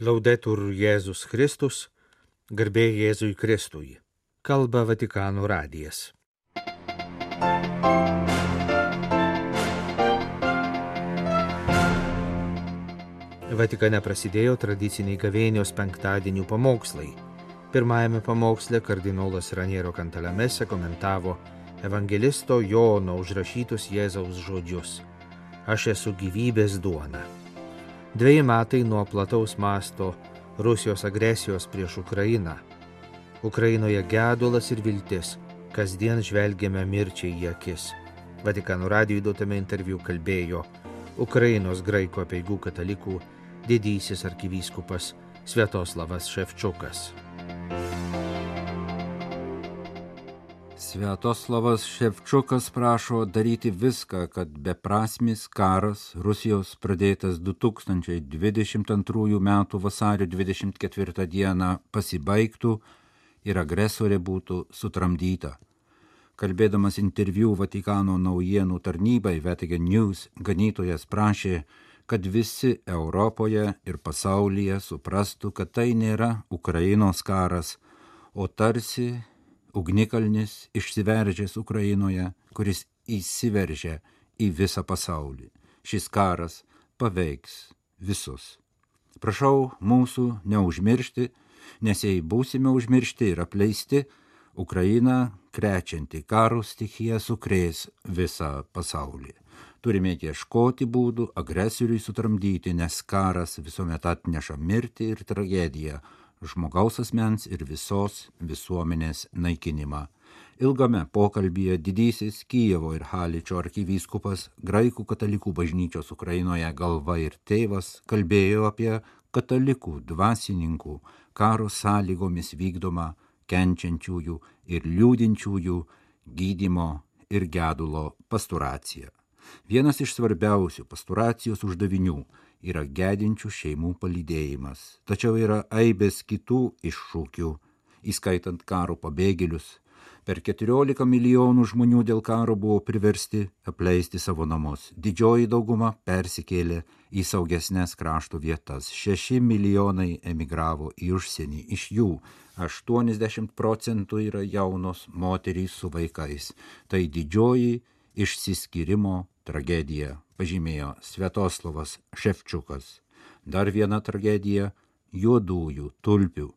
Laudetur Jėzus Kristus, garbė Jėzui Kristui. Kalba Vatikano radijas. Vatikane prasidėjo tradiciniai gavėnios penktadienių pamokslai. Pirmajame pamoksle kardinolas Raniero Kantalamese komentavo evangelisto Jono užrašytus Jėzaus žodžius. Aš esu gyvybės duona. Dviejai metai nuo plataus masto Rusijos agresijos prieš Ukrainą. Ukrainoje gedulas ir viltis, kasdien žvelgiame mirčiai į akis. Vatikano radijui duotame interviu kalbėjo Ukrainos graiko apieigų katalikų didysis arkivyskupas Sviatoslavas Ševčiukas. Sviatoslavas Ševčiukas prašo daryti viską, kad beprasmis karas Rusijos pradėtas 2022 m. vasario 24 d. pasibaigtų ir agresorė būtų sutramdyta. Kalbėdamas interviu Vatikano naujienų tarnybai Vatican News, ganytojas prašė, kad visi Europoje ir pasaulyje suprastų, kad tai nėra Ukrainos karas, o tarsi ugnikalnis išsiveržęs Ukrainoje, kuris įsiveržia į visą pasaulį. Šis karas paveiks visus. Prašau mūsų neužmiršti, nes jei būsime užmiršti ir apleisti, Ukraina krečianti karo stichija sukrės visą pasaulį. Turime ieškoti būdų agresoriui sutramdyti, nes karas visuomet atneša mirtį ir tragediją, žmogaus asmens ir visos visuomenės naikinimą. Ilgame pokalbėje didysis Kyjevo ir Haličio arkivyskupas, graikų katalikų bažnyčios Ukrainoje galva ir tėvas kalbėjo apie katalikų dvasininkų karo sąlygomis vykdomą kenčiančiųjų ir liūdinčiųjų gydimo ir gedulo pasturaciją. Vienas iš svarbiausių pasturacijos uždavinių yra gedinčių šeimų palydėjimas, tačiau yra aibės kitų iššūkių, įskaitant karo pabėgėlius. Per 14 milijonų žmonių dėl karo buvo priversti apleisti savo namus. Didžioji dauguma persikėlė į saugesnės krašto vietas. 6 milijonai emigravo į užsienį. Iš jų 80 procentų yra jaunos moterys su vaikais. Tai didžioji išsiskyrimo tragedija, pažymėjo Svetoslavas Ševčiukas. Dar viena tragedija - juodųjų tulpių,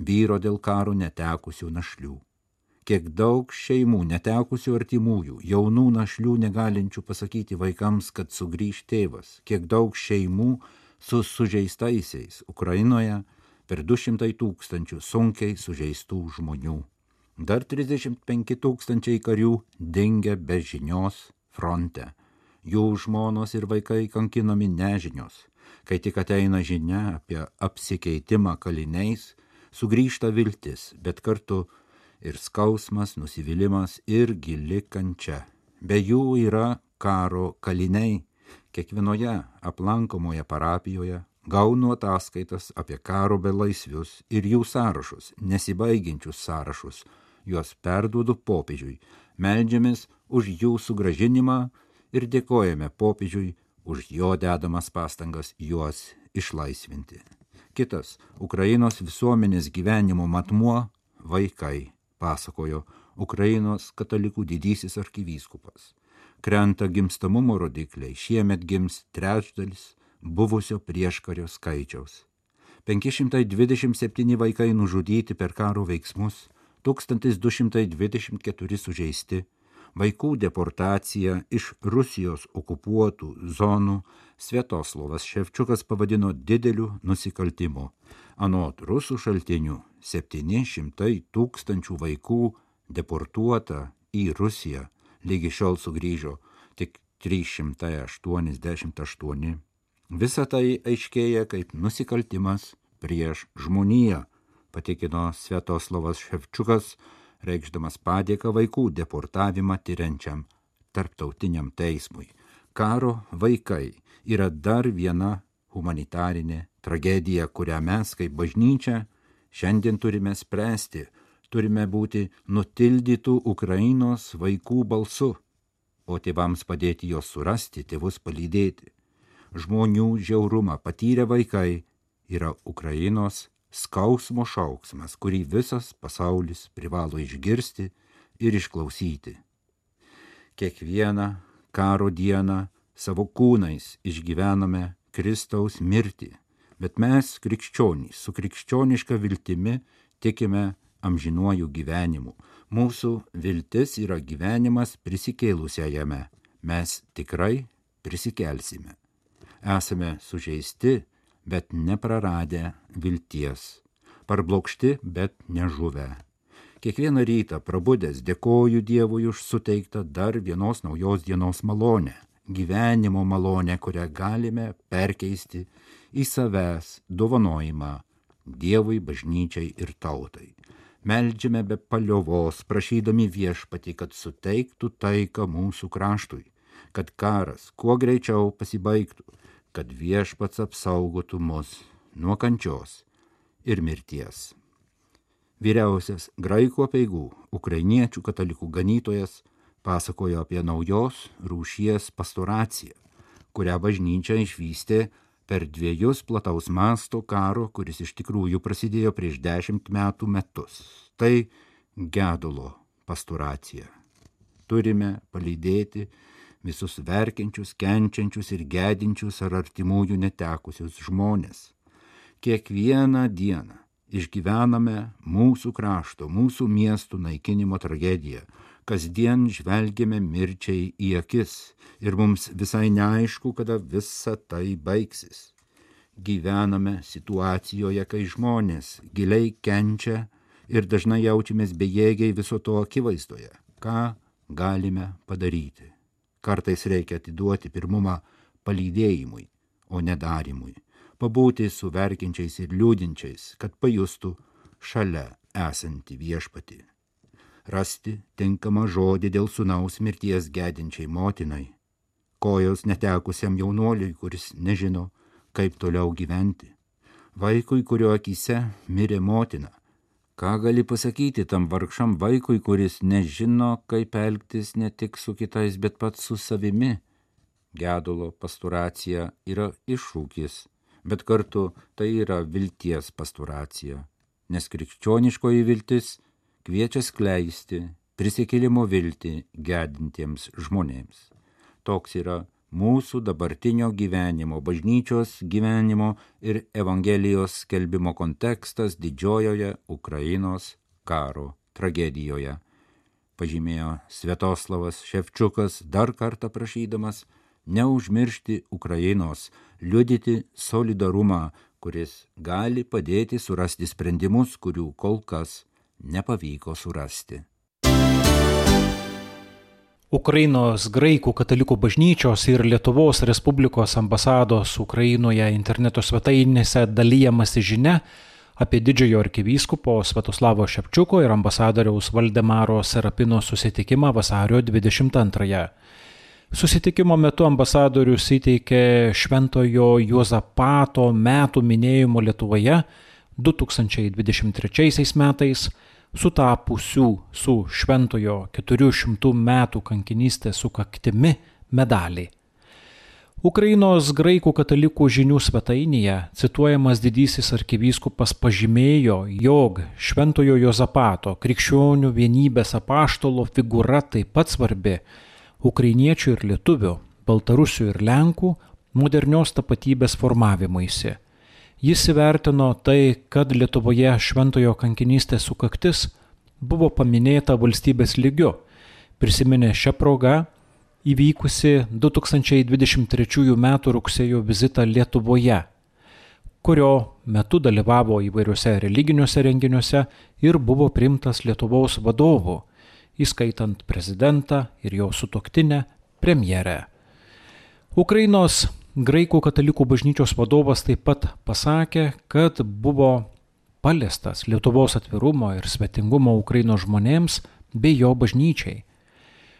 vyro dėl karo netekusių našlių. Kiek daug šeimų netekusių artimųjų, jaunų našlių negalinčių pasakyti vaikams, kad sugrįž tėvas, kiek daug šeimų su sužeistaisiais Ukrainoje per 200 tūkstančių sunkiai sužeistų žmonių. Dar 35 tūkstančiai karių dingia be žinios fronte. Jų žmonos ir vaikai kankinami nežinios. Kai tik ateina žinia apie apsikeitimą kaliniais, sugrįžta viltis, bet kartu ir skausmas, nusivylimas ir gili kančia. Be jų yra karo kaliniai. Kiekvienoje aplankomoje parapijoje gaunu ataskaitas apie karo belaisvius ir jų sąrašus, nesibaigiančius sąrašus. Juos perduodu popiežiui, meldžiamės už jų sugražinimą ir dėkojame popiežiui už jo dedamas pastangas juos išlaisvinti. Kitas Ukrainos visuomenės gyvenimo matmuo - vaikai pasakojo Ukrainos katalikų didysis arkivyskupas. Krenta gimstamumo rodikliai, šiemet gims trečdalis buvusio prieškario skaičiaus. 527 vaikai nužudyti per karo veiksmus, 1224 sužeisti, vaikų deportacija iš Rusijos okupuotų zonų Svietoslovas Ševčiukas pavadino dideliu nusikaltimu. Anot rusų šaltinių 700 tūkstančių vaikų deportuota į Rusiją, lygi šiol sugrįžo tik 388. Visa tai aiškėja kaip nusikaltimas prieš žmoniją, patikino Svietoslavas Ševčiukas, reikšdamas padėką vaikų deportavimą tyriančiam tarptautiniam teismui. Karo vaikai yra dar viena humanitarinė tragedija, kurią mes kaip bažnyčia šiandien turime spręsti, turime būti nutildytų Ukrainos vaikų balsu, o tėvams padėti juos surasti, tėvus palydėti. Žmonių žiaurumą patyrę vaikai yra Ukrainos skausmo šauksmas, kurį visas pasaulis privalo išgirsti ir išklausyti. Kiekvieną karo dieną savo kūnais išgyvename Kristaus mirtį, bet mes, krikščionys, su krikščioniška viltimi tikime amžinuoju gyvenimu. Mūsų viltis yra gyvenimas prisikėlusiajame. Mes tikrai prisikelsime. Esame sužeisti, bet nepraradę vilties. Parblokšti, bet nežuvę. Kiekvieną rytą prabudęs dėkoju Dievui už suteiktą dar vienos naujos dienos malonę. Gyvenimo malonę, kurią galime perkeisti į savęs dovanojimą Dievui, bažnyčiai ir tautai meldžiame be paliovos, prašydami viešpati, kad suteiktų taiką mūsų kraštui, kad karas kuo greičiau pasibaigtų, kad viešpats apsaugotų mus nuo kančios ir mirties. Vyriausias graikų apieigų, ukrainiečių katalikų ganytojas pasakojo apie naujos rūšies pastoraciją, kurią bažnyčia išvystė per dviejus plataus masto karo, kuris iš tikrųjų prasidėjo prieš dešimt metų metus. Tai gedulo pasturacija. Turime palydėti visus verkiančius, kenčiančius ir gedinčius ar artimųjų netekusius žmonės. Kiekvieną dieną išgyvename mūsų krašto, mūsų miestų naikinimo tragediją, kasdien žvelgiame mirčiai į akis ir mums visai neaišku, kada visa tai baigsis. Gyvename situacijoje, kai žmonės giliai kenčia ir dažnai jaučiamės bejėgiai viso to akivaizdoje. Ką galime padaryti? Kartais reikia atiduoti pirmumą palydėjimui, o nedarimui. Pabūti su verkiančiais ir liūdinčiais, kad pajustų šalia esantį viešpatį rasti tinkamą žodį dėl sunaus mirties gedinčiai motinai, kojos netekusiam jaunuoliui, kuris nežino, kaip toliau gyventi, vaikui, kurio akise mirė motina. Ką gali pasakyti tam vargšam vaikui, kuris nežino, kaip elgtis ne tik su kitais, bet pat su savimi? Gedulo pasturacija yra iššūkis, bet kartu tai yra vilties pasturacija, nes krikščioniškoji viltis kviečia skleisti prisikėlimo viltį gedintiems žmonėms. Toks yra mūsų dabartinio gyvenimo, bažnyčios gyvenimo ir Evangelijos skelbimo kontekstas didžiojoje Ukrainos karo tragedijoje, pažymėjo Svetoslavas Ševčiukas dar kartą prašydamas neužmiršti Ukrainos, liudyti solidarumą, kuris gali padėti surasti sprendimus, kurių kol kas nepavyko surasti. Ukrainos graikų katalikų bažnyčios ir Lietuvos Respublikos ambasados Ukrainoje interneto svetainėse dalyjamasi žinia apie didžiojo arkivyskupo Svetoslavo Šepčiuko ir ambasadoriaus Valdemaro Serapino susitikimą vasario 22-ąją. Susitikimo metu ambasadorius įteikė Šventojo Juozapato metų minėjimo Lietuvoje 2023 metais sutapusių su šventojo 400 metų kankinystės sukaktimi medalį. Ukrainos graikų katalikų žinių svetainėje cituojamas didysis arkivyskupas pažymėjo, jog šventojo Jozapato krikščionių vienybės apaštalo figūra taip pat svarbi ukrainiečių ir lietuvių, baltarusių ir lenkų modernios tapatybės formavimuisi. Jis įvertino tai, kad Lietuvoje šventojo kankinystės sukaktis buvo paminėta valstybės lygiu, prisiminė šią progą įvykusi 2023 m. rugsėjo vizitą Lietuvoje, kurio metu dalyvavo įvairiuose religiniuose renginiuose ir buvo primtas Lietuvos vadovų, įskaitant prezidentą ir jo sutoktinę premjerę. Ukrainos Graikų katalikų bažnyčios vadovas taip pat pasakė, kad buvo paliestas Lietuvos atvirumo ir svetingumo Ukrainos žmonėms bei jo bažnyčiai.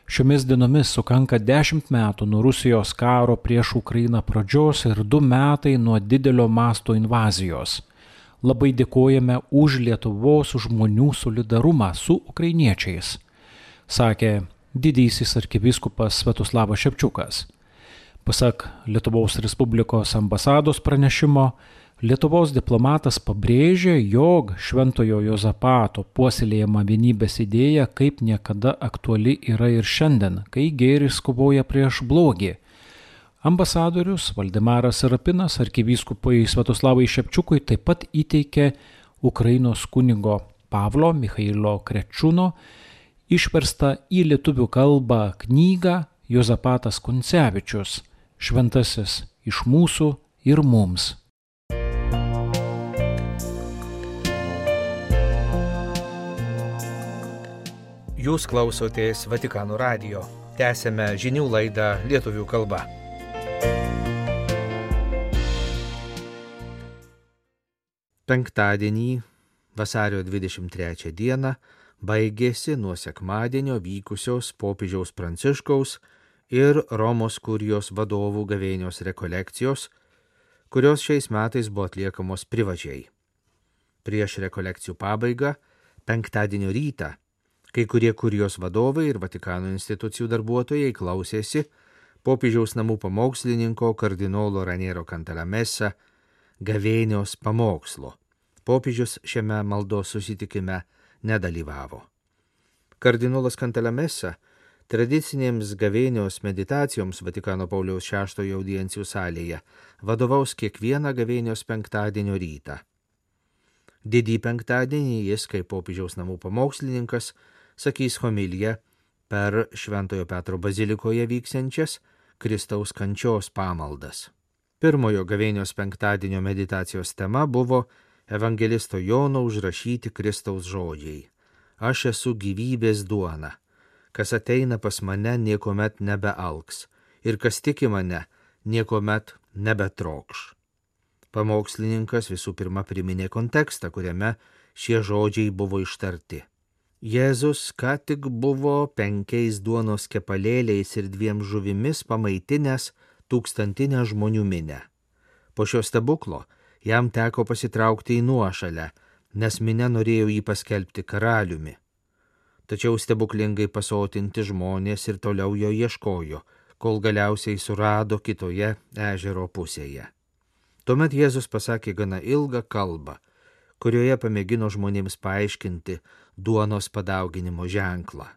Šiomis dienomis sukanka dešimt metų nuo Rusijos karo prieš Ukrainą pradžios ir du metai nuo didelio masto invazijos. Labai dėkojame už Lietuvos žmonių solidarumą su ukrainiečiais, sakė didysis arkivyskupas Svetoslavas Šepčiukas. Pasak Lietuvos Respublikos ambasados pranešimo, Lietuvos diplomatas pabrėžė, jog Šventojo Jozapato puoselėjama vienybės idėja kaip niekada aktuali yra ir šiandien, kai gėris kovoja prieš blogį. Ambasadorius Valdemaras Rapinas arkivyskupai Svetoslavai Šepčiukui taip pat įteikė Ukrainos kunigo Pavlo Mikhailo Krečūno išverstą į lietuvių kalbą knygą Jozapatas Kuncevičius - Šventasis iš mūsų ir mums. Jūs klausotės Vatikano radio. Tęsėme žinių laidą lietuvių kalba. Penktadienį, vasario 23 dieną, baigėsi nuo sekmadienio vykusios popiežiaus Pranciškaus ir Romos kurijos vadovų gavėnios rekolekcijos, kurios šiais metais buvo atliekamos privačiai. Prieš rekolekcijų pabaigą, penktadienio rytą, Kai kurie kurijos vadovai ir Vatikano institucijų darbuotojai klausėsi popiežiaus namų pamokslininko kardinolo Raniero Kantalamesa gavėnios pamokslo. Popiežius šiame maldos susitikime nedalyvavo. Kardinolas Kantalamesa tradicinėms gavėnios meditacijoms Vatikano Pauliaus VI audiencijų salėje vadovaus kiekvieną gavėnios penktadienio rytą. Didį penktadienį jis, kaip popiežiaus namų pamokslininkas, sakys homiliją per Šventojo Petro bazilikoje vyksiančias Kristaus kančios pamaldas. Pirmojo gavėnios penktadienio meditacijos tema buvo evangelisto Jono užrašyti Kristaus žodžiai. Aš esu gyvybės duona. Kas ateina pas mane, niekuomet nebealks. Ir kas tiki mane, niekuomet nebetrokš. Pamokslininkas visų pirma priminė kontekstą, kuriame šie žodžiai buvo ištarti. Jėzus ką tik buvo penkiais duonos kepalėliais ir dviem žuvimis pamaitinęs tūkstantinę žmonių minę. Po šio stebuklo jam teko pasitraukti į nuošalę, nes minė norėjo jį paskelbti karaliumi. Tačiau stebuklingai pasotinti žmonės ir toliau jo ieškojo, kol galiausiai surado kitoje ežero pusėje. Tuomet Jėzus pasakė gana ilgą kalbą, kurioje pamėgino žmonėms paaiškinti duonos padauginimo ženklą.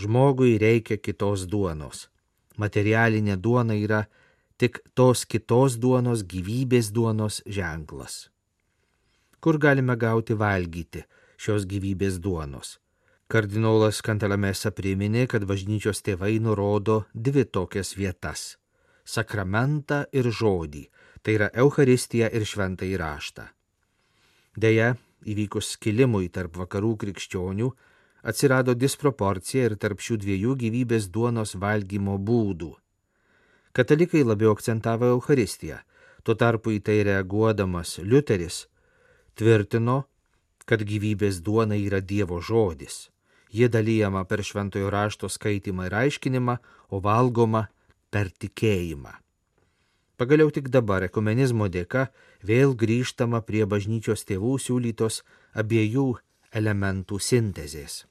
Žmogui reikia kitos duonos. Materialinė duona yra tik tos kitos duonos, gyvybės duonos ženklas. Kur galime gauti valgyti šios gyvybės duonos? Kardinolas Kantalamesa priminė, kad bažnyčios tėvai nurodo dvi tokias vietas - sakramentą ir žodį, tai yra Euharistiją ir šventą įraštą. Deja, įvykus skilimui tarp vakarų krikščionių, atsirado disproporcija ir tarp šių dviejų gyvybės duonos valgymo būdų. Katalikai labiau akcentavo Euharistiją, tuo tarpu į tai reaguodamas Liuteris tvirtino, kad gyvybės duona yra Dievo žodis. Ji dalyjama per šventojo rašto skaitimą ir aiškinimą, o valgoma per tikėjimą. Pagaliau tik dabar ekumenizmo dėka vėl grįžtama prie bažnyčios tėvų siūlytos abiejų elementų sintezės.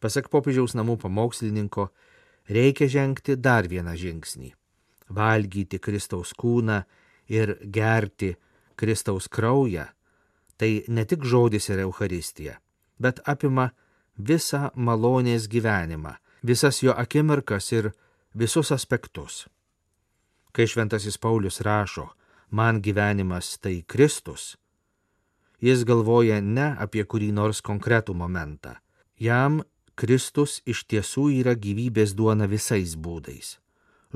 Pasak popiežiaus namų pamokslininko, reikia žengti dar vieną žingsnį - valgyti Kristaus kūną ir gerti Kristaus kraują. Tai ne tik žodis ir Euharistija, bet apima visą malonės gyvenimą, visas jo akimirkas ir visus aspektus. Kai šventasis Paulius rašo, man gyvenimas tai Kristus, jis galvoja ne apie kurį nors konkretų momentą. Jam Kristus iš tiesų yra gyvybės duona visais būdais.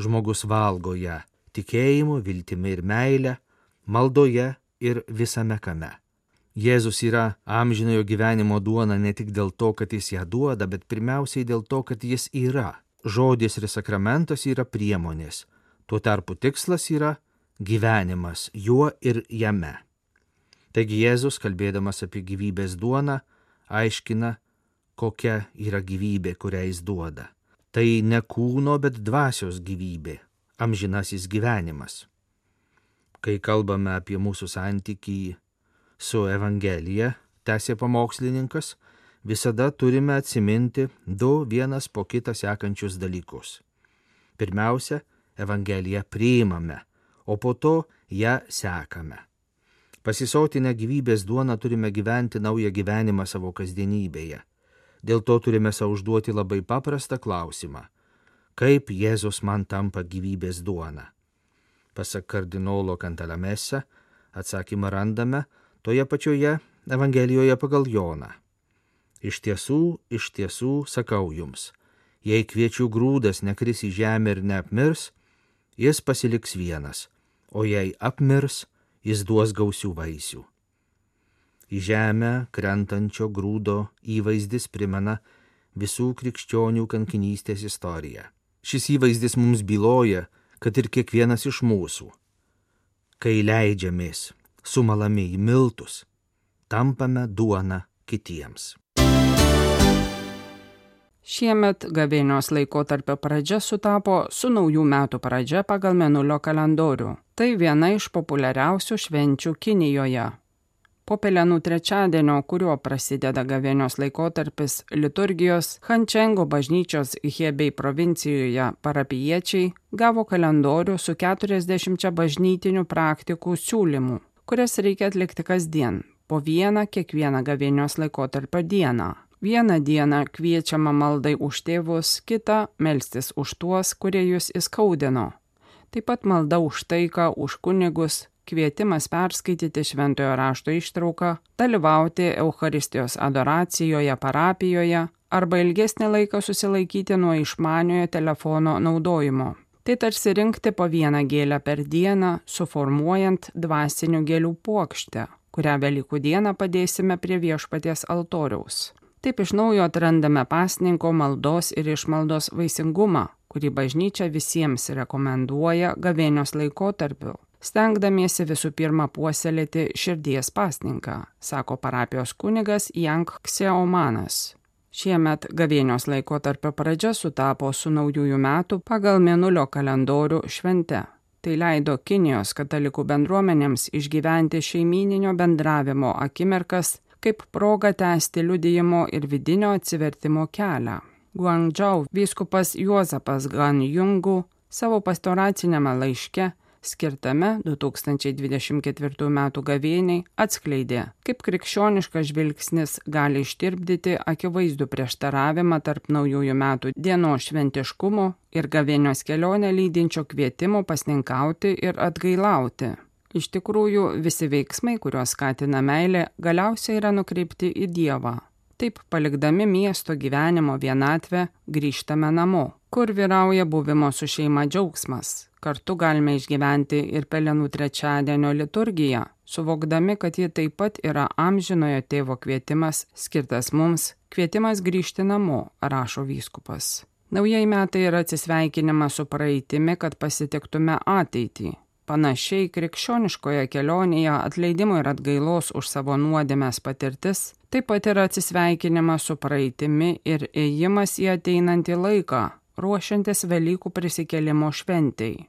Žmogus valgo ją tikėjimu, viltimi ir meile, maldoje ir visame kame. Jėzus yra amžinojo gyvenimo duona ne tik dėl to, kad jis ją duoda, bet pirmiausiai dėl to, kad jis yra. Žodis ir sakramentas yra priemonės, Tuo tarpu tikslas yra gyvenimas juo ir jame. Taigi Jėzus, kalbėdamas apie gyvybės duoną, aiškina, kokia yra gyvybė, kurią jis duoda. Tai ne kūno, bet dvasios gyvybė, amžinasis gyvenimas. Kai kalbame apie mūsų santykį su Evangelija, tęsė pamokslininkas, visada turime atsiminti du vienas po kitą sekančius dalykus. Pirmiausia, Evangeliją priimame, o po to ją sekame. Pasisotinę gyvybės duoną turime gyventi naują gyvenimą savo kasdienybėje. Dėl to turime savo užduoti labai paprastą klausimą. Kaip Jėzus man tampa gyvybės duona? Pasak kardinolo Kantalamese, atsakymą randame toje pačioje Evangelijoje pagal Joną. Iš tiesų, iš tiesų sakau jums, jei kviečių grūdas nekris į žemę ir neapmirs, jis pasiliks vienas, o jei apmirs, jis duos gausių vaisių. Į žemę krentančio grūdo įvaizdis primena visų krikščionių kankinystės istoriją. Šis įvaizdis mums byloja, kad ir kiekvienas iš mūsų, kai leidžiamės sumalami į miltus, tampame duona kitiems. Šiemet gavėnios laikotarpio pradžia sutapo su naujų metų pradžia pagal menulio kalendorių. Tai viena iš populiariausių švenčių Kinijoje. Po pelenų trečiadienio, kuriuo prasideda gavėnios laikotarpis, liturgijos Hančengo bažnyčios Hebei provincijoje parapiečiai gavo kalendorių su 40 bažnytinių praktikų siūlymų, kurias reikia atlikti kasdien, po vieną kiekvieną gavėnios laikotarpio dieną. Vieną dieną kviečiama maldai už tėvus, kitą melstis už tuos, kurie jūs įskaudino. Taip pat malda už taiką, už kunigus, kvietimas perskaityti šventojo rašto ištrauką, dalyvauti Euharistijos adoracijoje parapijoje arba ilgesnį laiką susilaikyti nuo išmaniojo telefono naudojimo. Tai tarsi rinkti po vieną gėlę per dieną, suformuojant dvasinių gėlių puokštę, kurią Velykų dieną padėsime prie viešpaties altoriaus. Taip iš naujo atrandame pasninko maldos ir išmaldos vaisingumą, kurį bažnyčia visiems rekomenduoja gavėnios laikotarpiu, stengdamiesi visų pirma puoselėti širdies pasninką, sako parapijos kunigas Jank Kseomanas. Šiemet gavėnios laikotarpio pradžia sutapo su naujųjų metų pagal mėnulio kalendorių švente. Tai leido Kinijos katalikų bendruomenėms išgyventi šeimininio bendravimo akimirkas kaip proga tęsti liudijimo ir vidinio atsivertimo kelią. Guangdžau vyskupas Juozapas Gan Jungu savo pastoracinėme laiške skirtame 2024 m. gavėniai atskleidė, kaip krikščioniškas žvilgsnis gali ištirpdyti akivaizdų prieštaravimą tarp naujųjų metų dienos šventiškumo ir gavėnios kelionę lydinčio kvietimo pasninkauti ir atgailauti. Iš tikrųjų, visi veiksmai, kuriuos skatina meilė, galiausiai yra nukreipti į Dievą. Taip, palikdami miesto gyvenimo vienatvę, grįžtame namo, kur vyrauja buvimo su šeima džiaugsmas. Kartu galime išgyventi ir pelenų trečiadienio liturgiją, suvokdami, kad ji taip pat yra amžinojo tėvo kvietimas, skirtas mums, kvietimas grįžti namo, rašo vyskupas. Naujieji metai yra atsisveikinimas su praeitimi, kad pasitiktume ateitį. Panašiai krikščioniškoje kelionėje atleidimo ir atgailos už savo nuodėmės patirtis taip pat yra atsisveikinimas su praeitimi ir ėjimas į ateinantį laiką, ruošiantis Velykų prisikelimo šventijai.